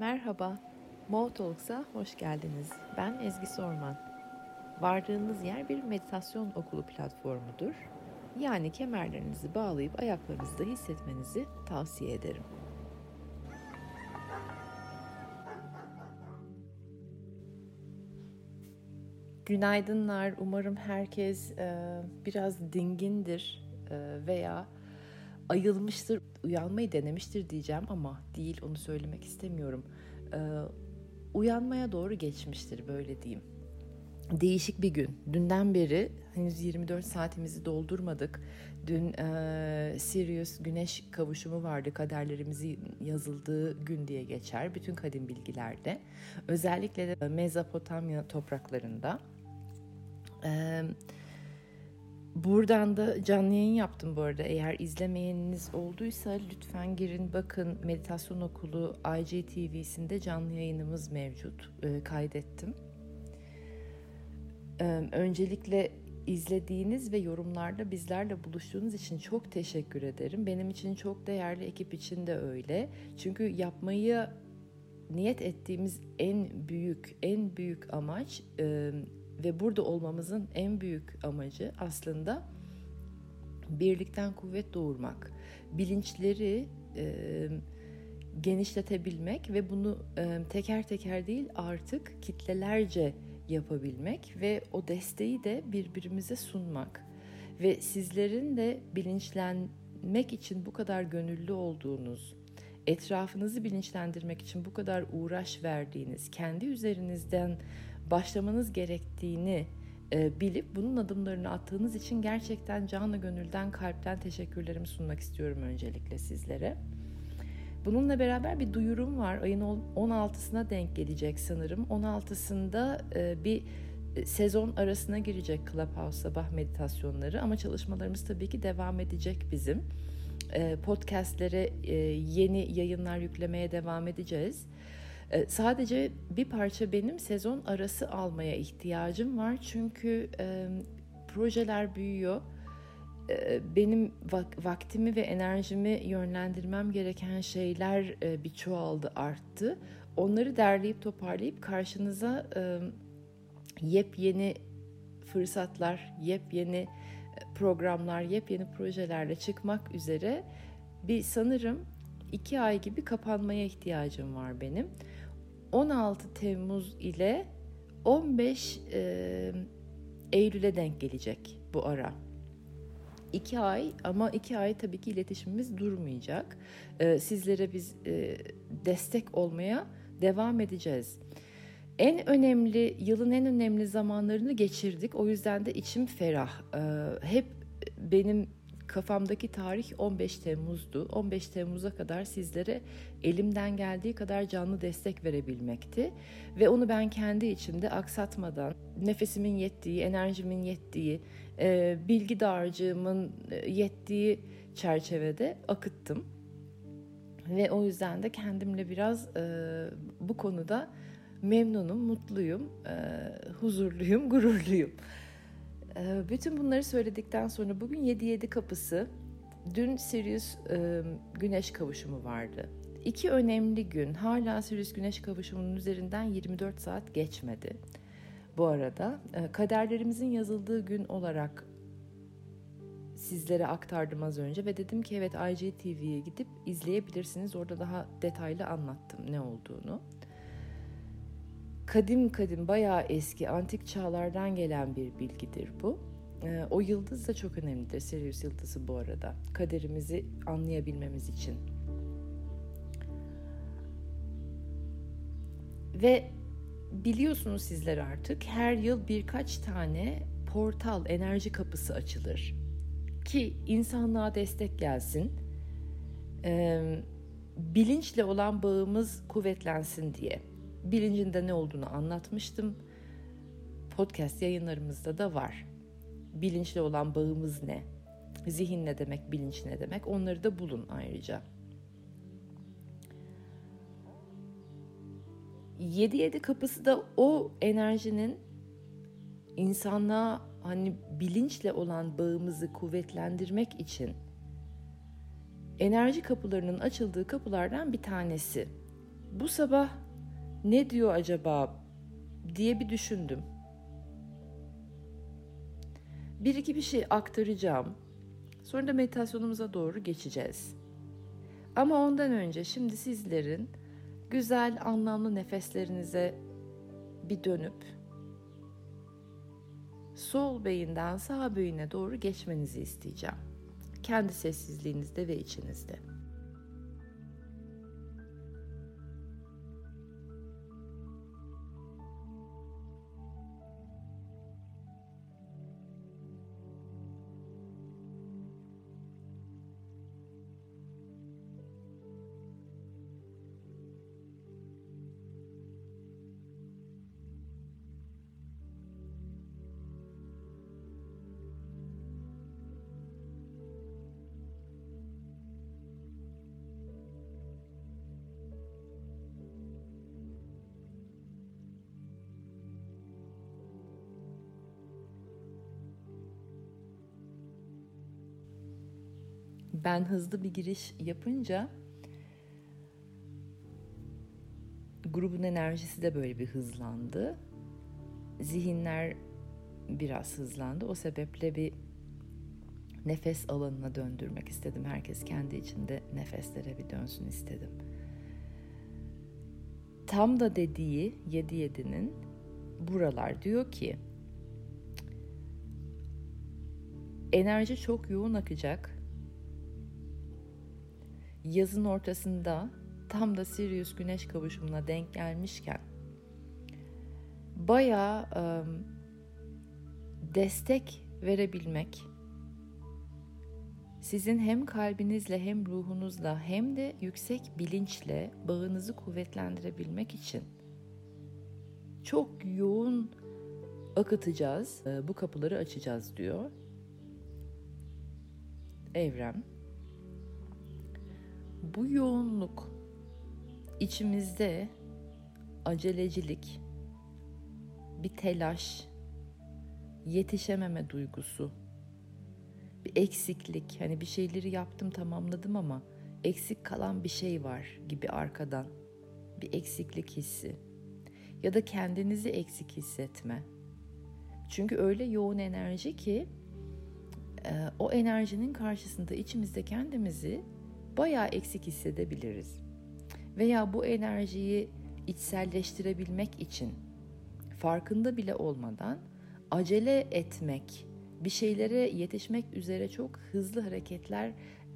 Merhaba, Mo hoş geldiniz. Ben Ezgi Sorman. Vardığınız yer bir meditasyon okulu platformudur. Yani kemerlerinizi bağlayıp ayaklarınızda hissetmenizi tavsiye ederim. Günaydınlar. Umarım herkes e, biraz dingindir e, veya ayılmıştır, uyanmayı denemiştir diyeceğim ama değil onu söylemek istemiyorum. E, uyanmaya doğru geçmiştir böyle diyeyim. Değişik bir gün. Dünden beri henüz 24 saatimizi doldurmadık. Dün e, Sirius güneş kavuşumu vardı. Kaderlerimizin yazıldığı gün diye geçer bütün kadim bilgilerde. Özellikle de Mezopotamya topraklarında. Eee Buradan da canlı yayın yaptım bu arada. Eğer izlemeyeniniz olduysa lütfen girin bakın Meditasyon Okulu IGTV'sinde canlı yayınımız mevcut. E, kaydettim. E, öncelikle izlediğiniz ve yorumlarda bizlerle buluştuğunuz için çok teşekkür ederim. Benim için çok değerli, ekip için de öyle. Çünkü yapmayı niyet ettiğimiz en büyük, en büyük amaç e, ve burada olmamızın en büyük amacı aslında birlikten kuvvet doğurmak. Bilinçleri e, genişletebilmek ve bunu e, teker teker değil artık kitlelerce yapabilmek ve o desteği de birbirimize sunmak ve sizlerin de bilinçlenmek için bu kadar gönüllü olduğunuz, etrafınızı bilinçlendirmek için bu kadar uğraş verdiğiniz, kendi üzerinizden başlamanız gerektiğini e, bilip bunun adımlarını attığınız için gerçekten canlı gönülden kalpten teşekkürlerimi sunmak istiyorum öncelikle sizlere. Bununla beraber bir duyurum var. Ayın 16'sına denk gelecek sanırım. 16'sında e, bir e, sezon arasına girecek Clubhouse sabah meditasyonları ama çalışmalarımız tabii ki devam edecek bizim. Podcastlere yeni yayınlar yüklemeye devam edeceğiz. Ee, sadece bir parça benim sezon arası almaya ihtiyacım var çünkü e, projeler büyüyor. E, benim vak- vaktimi ve enerjimi yönlendirmem gereken şeyler e, bir çoğaldı, arttı. Onları derleyip toparlayıp karşınıza e, yepyeni fırsatlar, yepyeni programlar, yepyeni projelerle çıkmak üzere bir sanırım iki ay gibi kapanmaya ihtiyacım var benim. 16 Temmuz ile 15 e, Eylül'e denk gelecek bu ara. İki ay ama iki ay tabii ki iletişimimiz durmayacak. E, sizlere biz e, destek olmaya devam edeceğiz. En önemli, yılın en önemli zamanlarını geçirdik. O yüzden de içim ferah. E, hep benim kafamdaki tarih 15 Temmuz'du. 15 Temmuz'a kadar sizlere elimden geldiği kadar canlı destek verebilmekti. Ve onu ben kendi içimde aksatmadan, nefesimin yettiği, enerjimin yettiği, e, bilgi dağarcığımın e, yettiği çerçevede akıttım. Ve o yüzden de kendimle biraz e, bu konuda memnunum, mutluyum, huzurluyum, gururluyum. Ee, bütün bunları söyledikten sonra bugün 7-7 kapısı, dün Sirius e, güneş kavuşumu vardı. İki önemli gün, hala Sirius güneş kavuşumunun üzerinden 24 saat geçmedi. Bu arada e, kaderlerimizin yazıldığı gün olarak sizlere aktardım az önce ve dedim ki evet IGTV'ye gidip izleyebilirsiniz. Orada daha detaylı anlattım ne olduğunu kadim kadim bayağı eski antik çağlardan gelen bir bilgidir bu. Ee, o yıldız da çok önemlidir. Sirius yıldızı bu arada. Kaderimizi anlayabilmemiz için. Ve biliyorsunuz sizler artık her yıl birkaç tane portal, enerji kapısı açılır. Ki insanlığa destek gelsin. Ee, bilinçle olan bağımız kuvvetlensin diye bilincinde ne olduğunu anlatmıştım. Podcast yayınlarımızda da var. Bilinçli olan bağımız ne? Zihin ne demek, bilinç ne demek? Onları da bulun ayrıca. 7-7 kapısı da o enerjinin insanlığa hani bilinçle olan bağımızı kuvvetlendirmek için enerji kapılarının açıldığı kapılardan bir tanesi. bu sabah ne diyor acaba diye bir düşündüm. Bir iki bir şey aktaracağım. Sonra da meditasyonumuza doğru geçeceğiz. Ama ondan önce şimdi sizlerin güzel anlamlı nefeslerinize bir dönüp sol beyinden sağ beyine doğru geçmenizi isteyeceğim. Kendi sessizliğinizde ve içinizde. Ben hızlı bir giriş yapınca grubun enerjisi de böyle bir hızlandı. Zihinler biraz hızlandı. O sebeple bir nefes alanına döndürmek istedim. Herkes kendi içinde nefeslere bir dönsün istedim. Tam da dediği 7-7'nin buralar diyor ki enerji çok yoğun akacak yazın ortasında tam da Sirius güneş kavuşumuna denk gelmişken bayağı e, destek verebilmek sizin hem kalbinizle hem ruhunuzla hem de yüksek bilinçle bağınızı kuvvetlendirebilmek için çok yoğun akıtacağız, bu kapıları açacağız diyor. Evren bu yoğunluk içimizde acelecilik, bir telaş, yetişememe duygusu, bir eksiklik, hani bir şeyleri yaptım tamamladım ama eksik kalan bir şey var gibi arkadan bir eksiklik hissi ya da kendinizi eksik hissetme. Çünkü öyle yoğun enerji ki o enerjinin karşısında içimizde kendimizi bayağı eksik hissedebiliriz. Veya bu enerjiyi içselleştirebilmek için farkında bile olmadan acele etmek, bir şeylere yetişmek üzere çok hızlı hareketler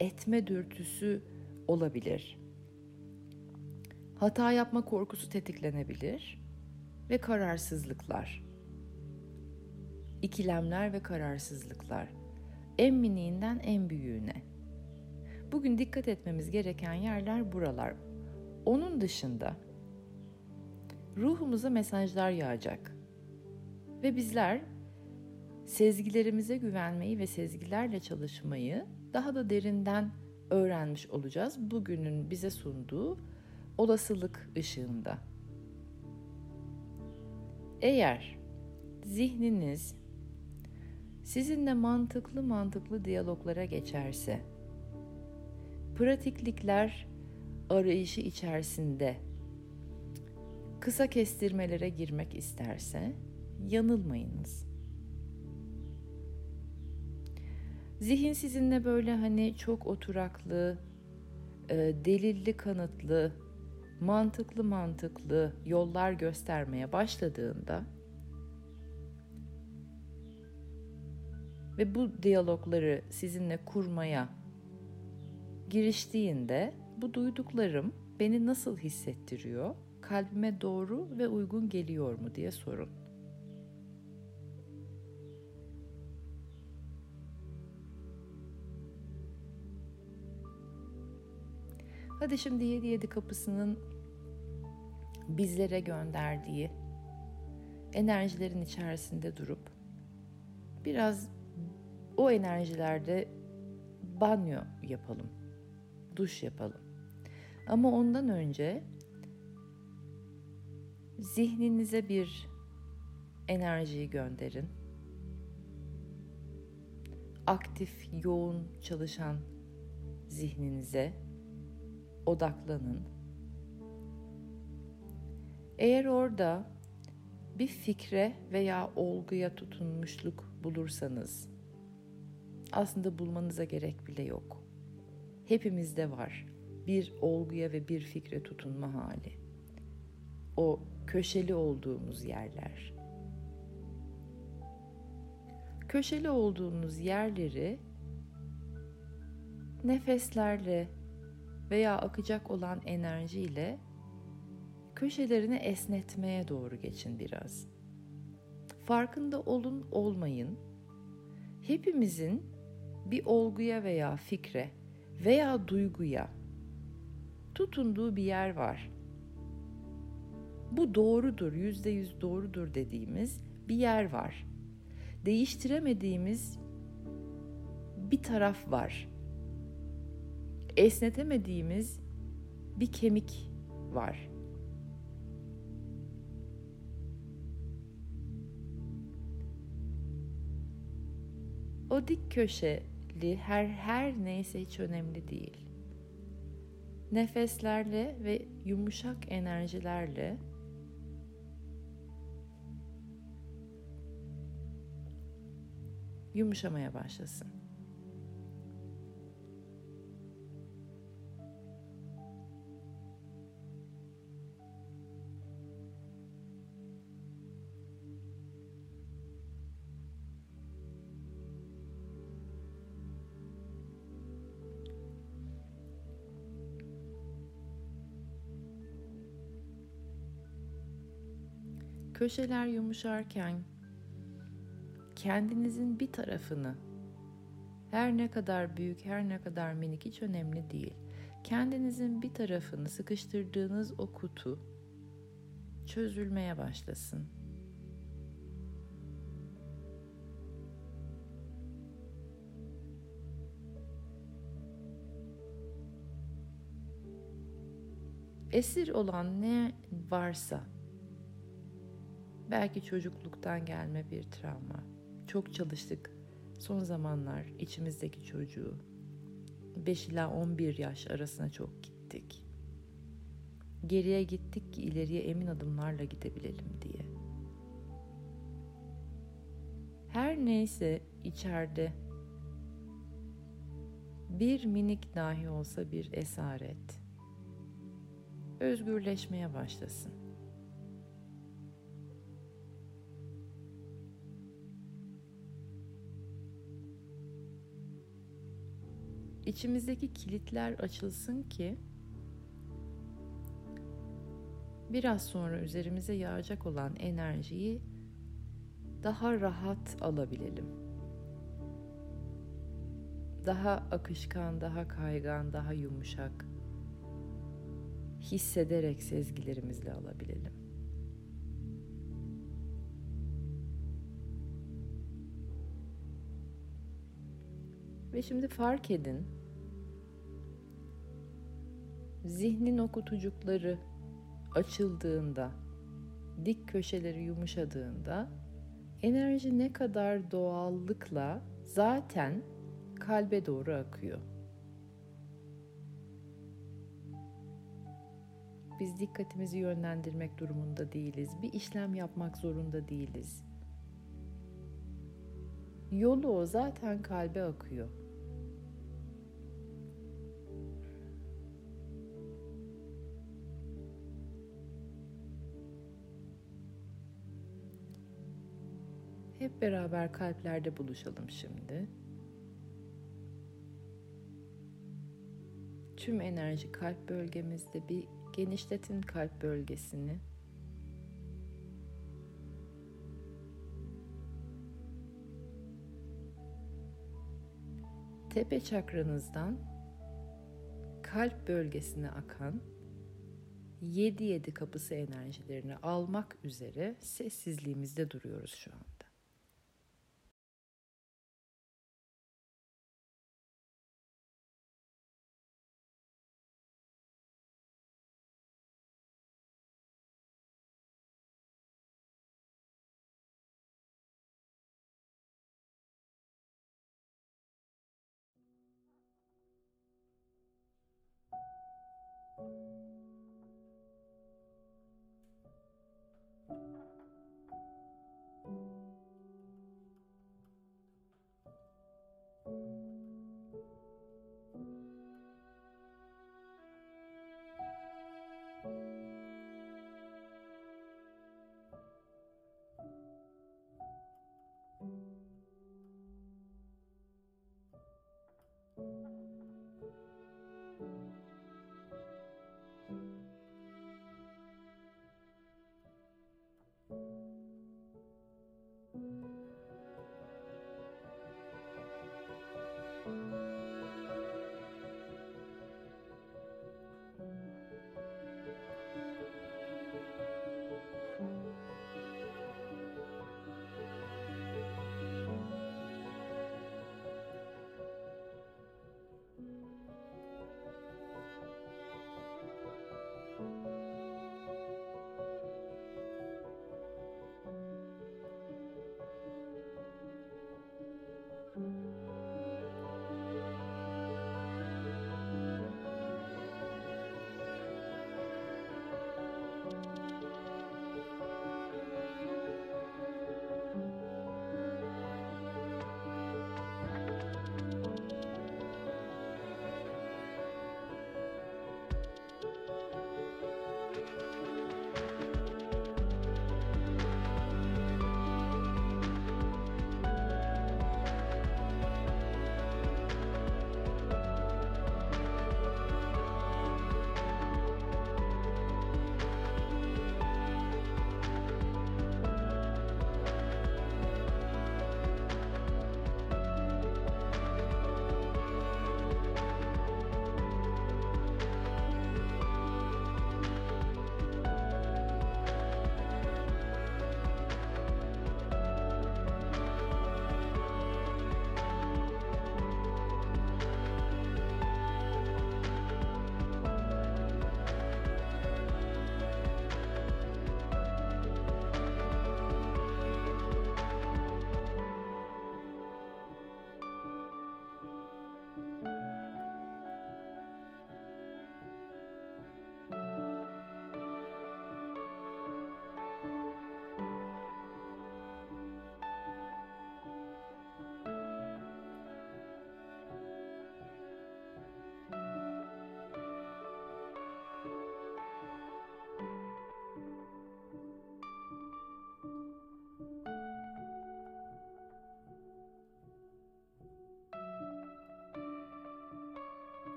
etme dürtüsü olabilir. Hata yapma korkusu tetiklenebilir ve kararsızlıklar. İkilemler ve kararsızlıklar. En miniğinden en büyüğüne. Bugün dikkat etmemiz gereken yerler buralar. Onun dışında ruhumuza mesajlar yağacak. Ve bizler sezgilerimize güvenmeyi ve sezgilerle çalışmayı daha da derinden öğrenmiş olacağız. Bugünün bize sunduğu olasılık ışığında. Eğer zihniniz sizinle mantıklı mantıklı diyaloglara geçerse, pratiklikler arayışı içerisinde kısa kestirmelere girmek isterse yanılmayınız. Zihin sizinle böyle hani çok oturaklı, e, delilli kanıtlı, mantıklı mantıklı yollar göstermeye başladığında ve bu diyalogları sizinle kurmaya giriştiğinde bu duyduklarım beni nasıl hissettiriyor? Kalbime doğru ve uygun geliyor mu diye sorun. Hadi şimdi 7-7 kapısının bizlere gönderdiği enerjilerin içerisinde durup biraz o enerjilerde banyo yapalım duş yapalım. Ama ondan önce zihninize bir enerjiyi gönderin. Aktif, yoğun çalışan zihninize odaklanın. Eğer orada bir fikre veya olguya tutunmuşluk bulursanız aslında bulmanıza gerek bile yok. Hepimizde var bir olguya ve bir fikre tutunma hali. O köşeli olduğumuz yerler. Köşeli olduğunuz yerleri nefeslerle veya akacak olan enerjiyle köşelerini esnetmeye doğru geçin biraz. Farkında olun olmayın. Hepimizin bir olguya veya fikre veya duyguya tutunduğu bir yer var. Bu doğrudur, yüzde yüz doğrudur dediğimiz bir yer var. Değiştiremediğimiz bir taraf var. Esnetemediğimiz bir kemik var. O dik köşeli her her neyse hiç önemli değil. Nefeslerle ve yumuşak enerjilerle yumuşamaya başlasın. Köşeler yumuşarken kendinizin bir tarafını her ne kadar büyük, her ne kadar minik hiç önemli değil. Kendinizin bir tarafını sıkıştırdığınız o kutu çözülmeye başlasın. Esir olan ne varsa Belki çocukluktan gelme bir travma. Çok çalıştık. Son zamanlar içimizdeki çocuğu 5 ila 11 yaş arasına çok gittik. Geriye gittik ki ileriye emin adımlarla gidebilelim diye. Her neyse içeride bir minik dahi olsa bir esaret özgürleşmeye başlasın. İçimizdeki kilitler açılsın ki biraz sonra üzerimize yağacak olan enerjiyi daha rahat alabilelim. Daha akışkan, daha kaygan, daha yumuşak hissederek sezgilerimizle alabilelim. Ve şimdi fark edin zihnin o kutucukları açıldığında, dik köşeleri yumuşadığında enerji ne kadar doğallıkla zaten kalbe doğru akıyor. Biz dikkatimizi yönlendirmek durumunda değiliz. Bir işlem yapmak zorunda değiliz. Yolu o zaten kalbe akıyor. Beraber kalplerde buluşalım şimdi. Tüm enerji kalp bölgemizde bir genişletin kalp bölgesini. Tepe çakranızdan kalp bölgesine akan 7-7 kapısı enerjilerini almak üzere sessizliğimizde duruyoruz şu an.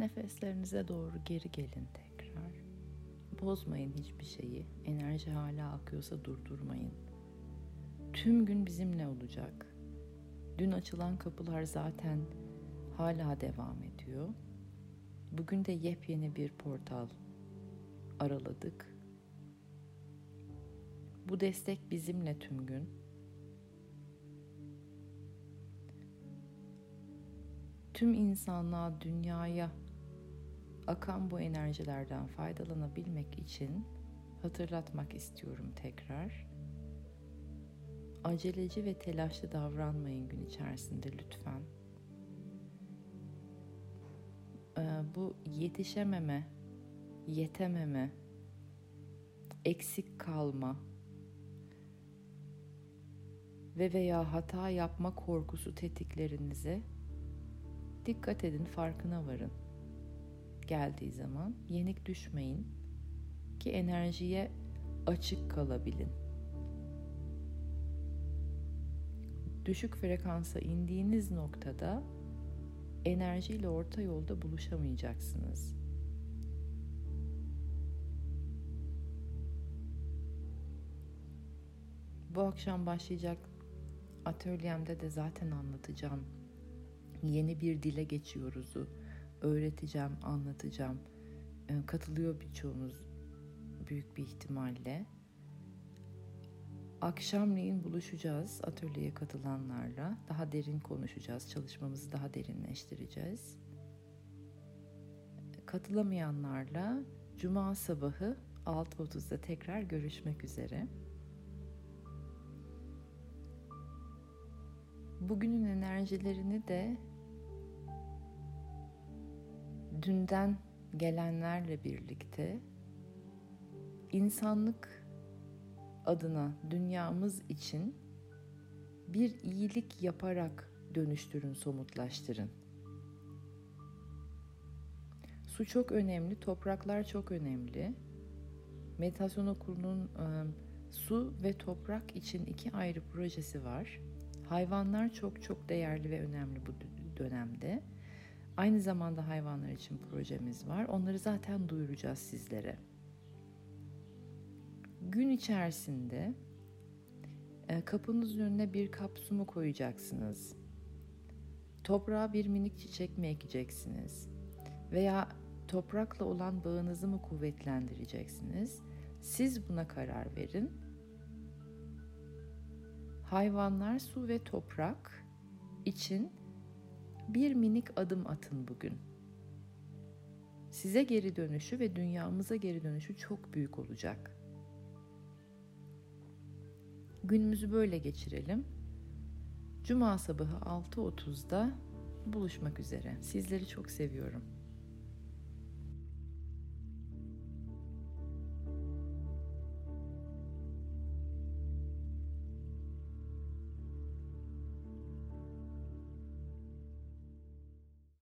Nefeslerinize doğru geri gelin tekrar. Bozmayın hiçbir şeyi. Enerji hala akıyorsa durdurmayın. Tüm gün bizimle olacak. Dün açılan kapılar zaten hala devam ediyor. Bugün de yepyeni bir portal araladık. Bu destek bizimle tüm gün. Tüm insanlığa, dünyaya akan bu enerjilerden faydalanabilmek için hatırlatmak istiyorum tekrar. Aceleci ve telaşlı davranmayın gün içerisinde lütfen. Ee, bu yetişememe, yetememe, eksik kalma ve veya hata yapma korkusu tetiklerinize dikkat edin, farkına varın. Geldiği zaman yenik düşmeyin ki enerjiye açık kalabilin. Düşük frekansa indiğiniz noktada enerjiyle orta yolda buluşamayacaksınız. Bu akşam başlayacak atölyemde de zaten anlatacağım. Yeni bir dile geçiyoruzu öğreteceğim, anlatacağım. Ee, katılıyor birçoğunuz büyük bir ihtimalle. Akşamleyin buluşacağız atölyeye katılanlarla. Daha derin konuşacağız. Çalışmamızı daha derinleştireceğiz. Katılamayanlarla cuma sabahı 6.30'da tekrar görüşmek üzere. Bugünün enerjilerini de dünden gelenlerle birlikte insanlık adına dünyamız için bir iyilik yaparak dönüştürün, somutlaştırın. Su çok önemli, topraklar çok önemli. Meditasyon Okulu'nun e, su ve toprak için iki ayrı projesi var. Hayvanlar çok çok değerli ve önemli bu dönemde. Aynı zamanda hayvanlar için projemiz var. Onları zaten duyuracağız sizlere. Gün içerisinde e, kapınızın önüne bir kap su mu koyacaksınız? Toprağa bir minik çiçek mi ekeceksiniz? Veya toprakla olan bağınızı mı kuvvetlendireceksiniz? Siz buna karar verin. Hayvanlar, su ve toprak için bir minik adım atın bugün. Size geri dönüşü ve dünyamıza geri dönüşü çok büyük olacak. Günümüzü böyle geçirelim. Cuma sabahı 6.30'da buluşmak üzere. Sizleri çok seviyorum.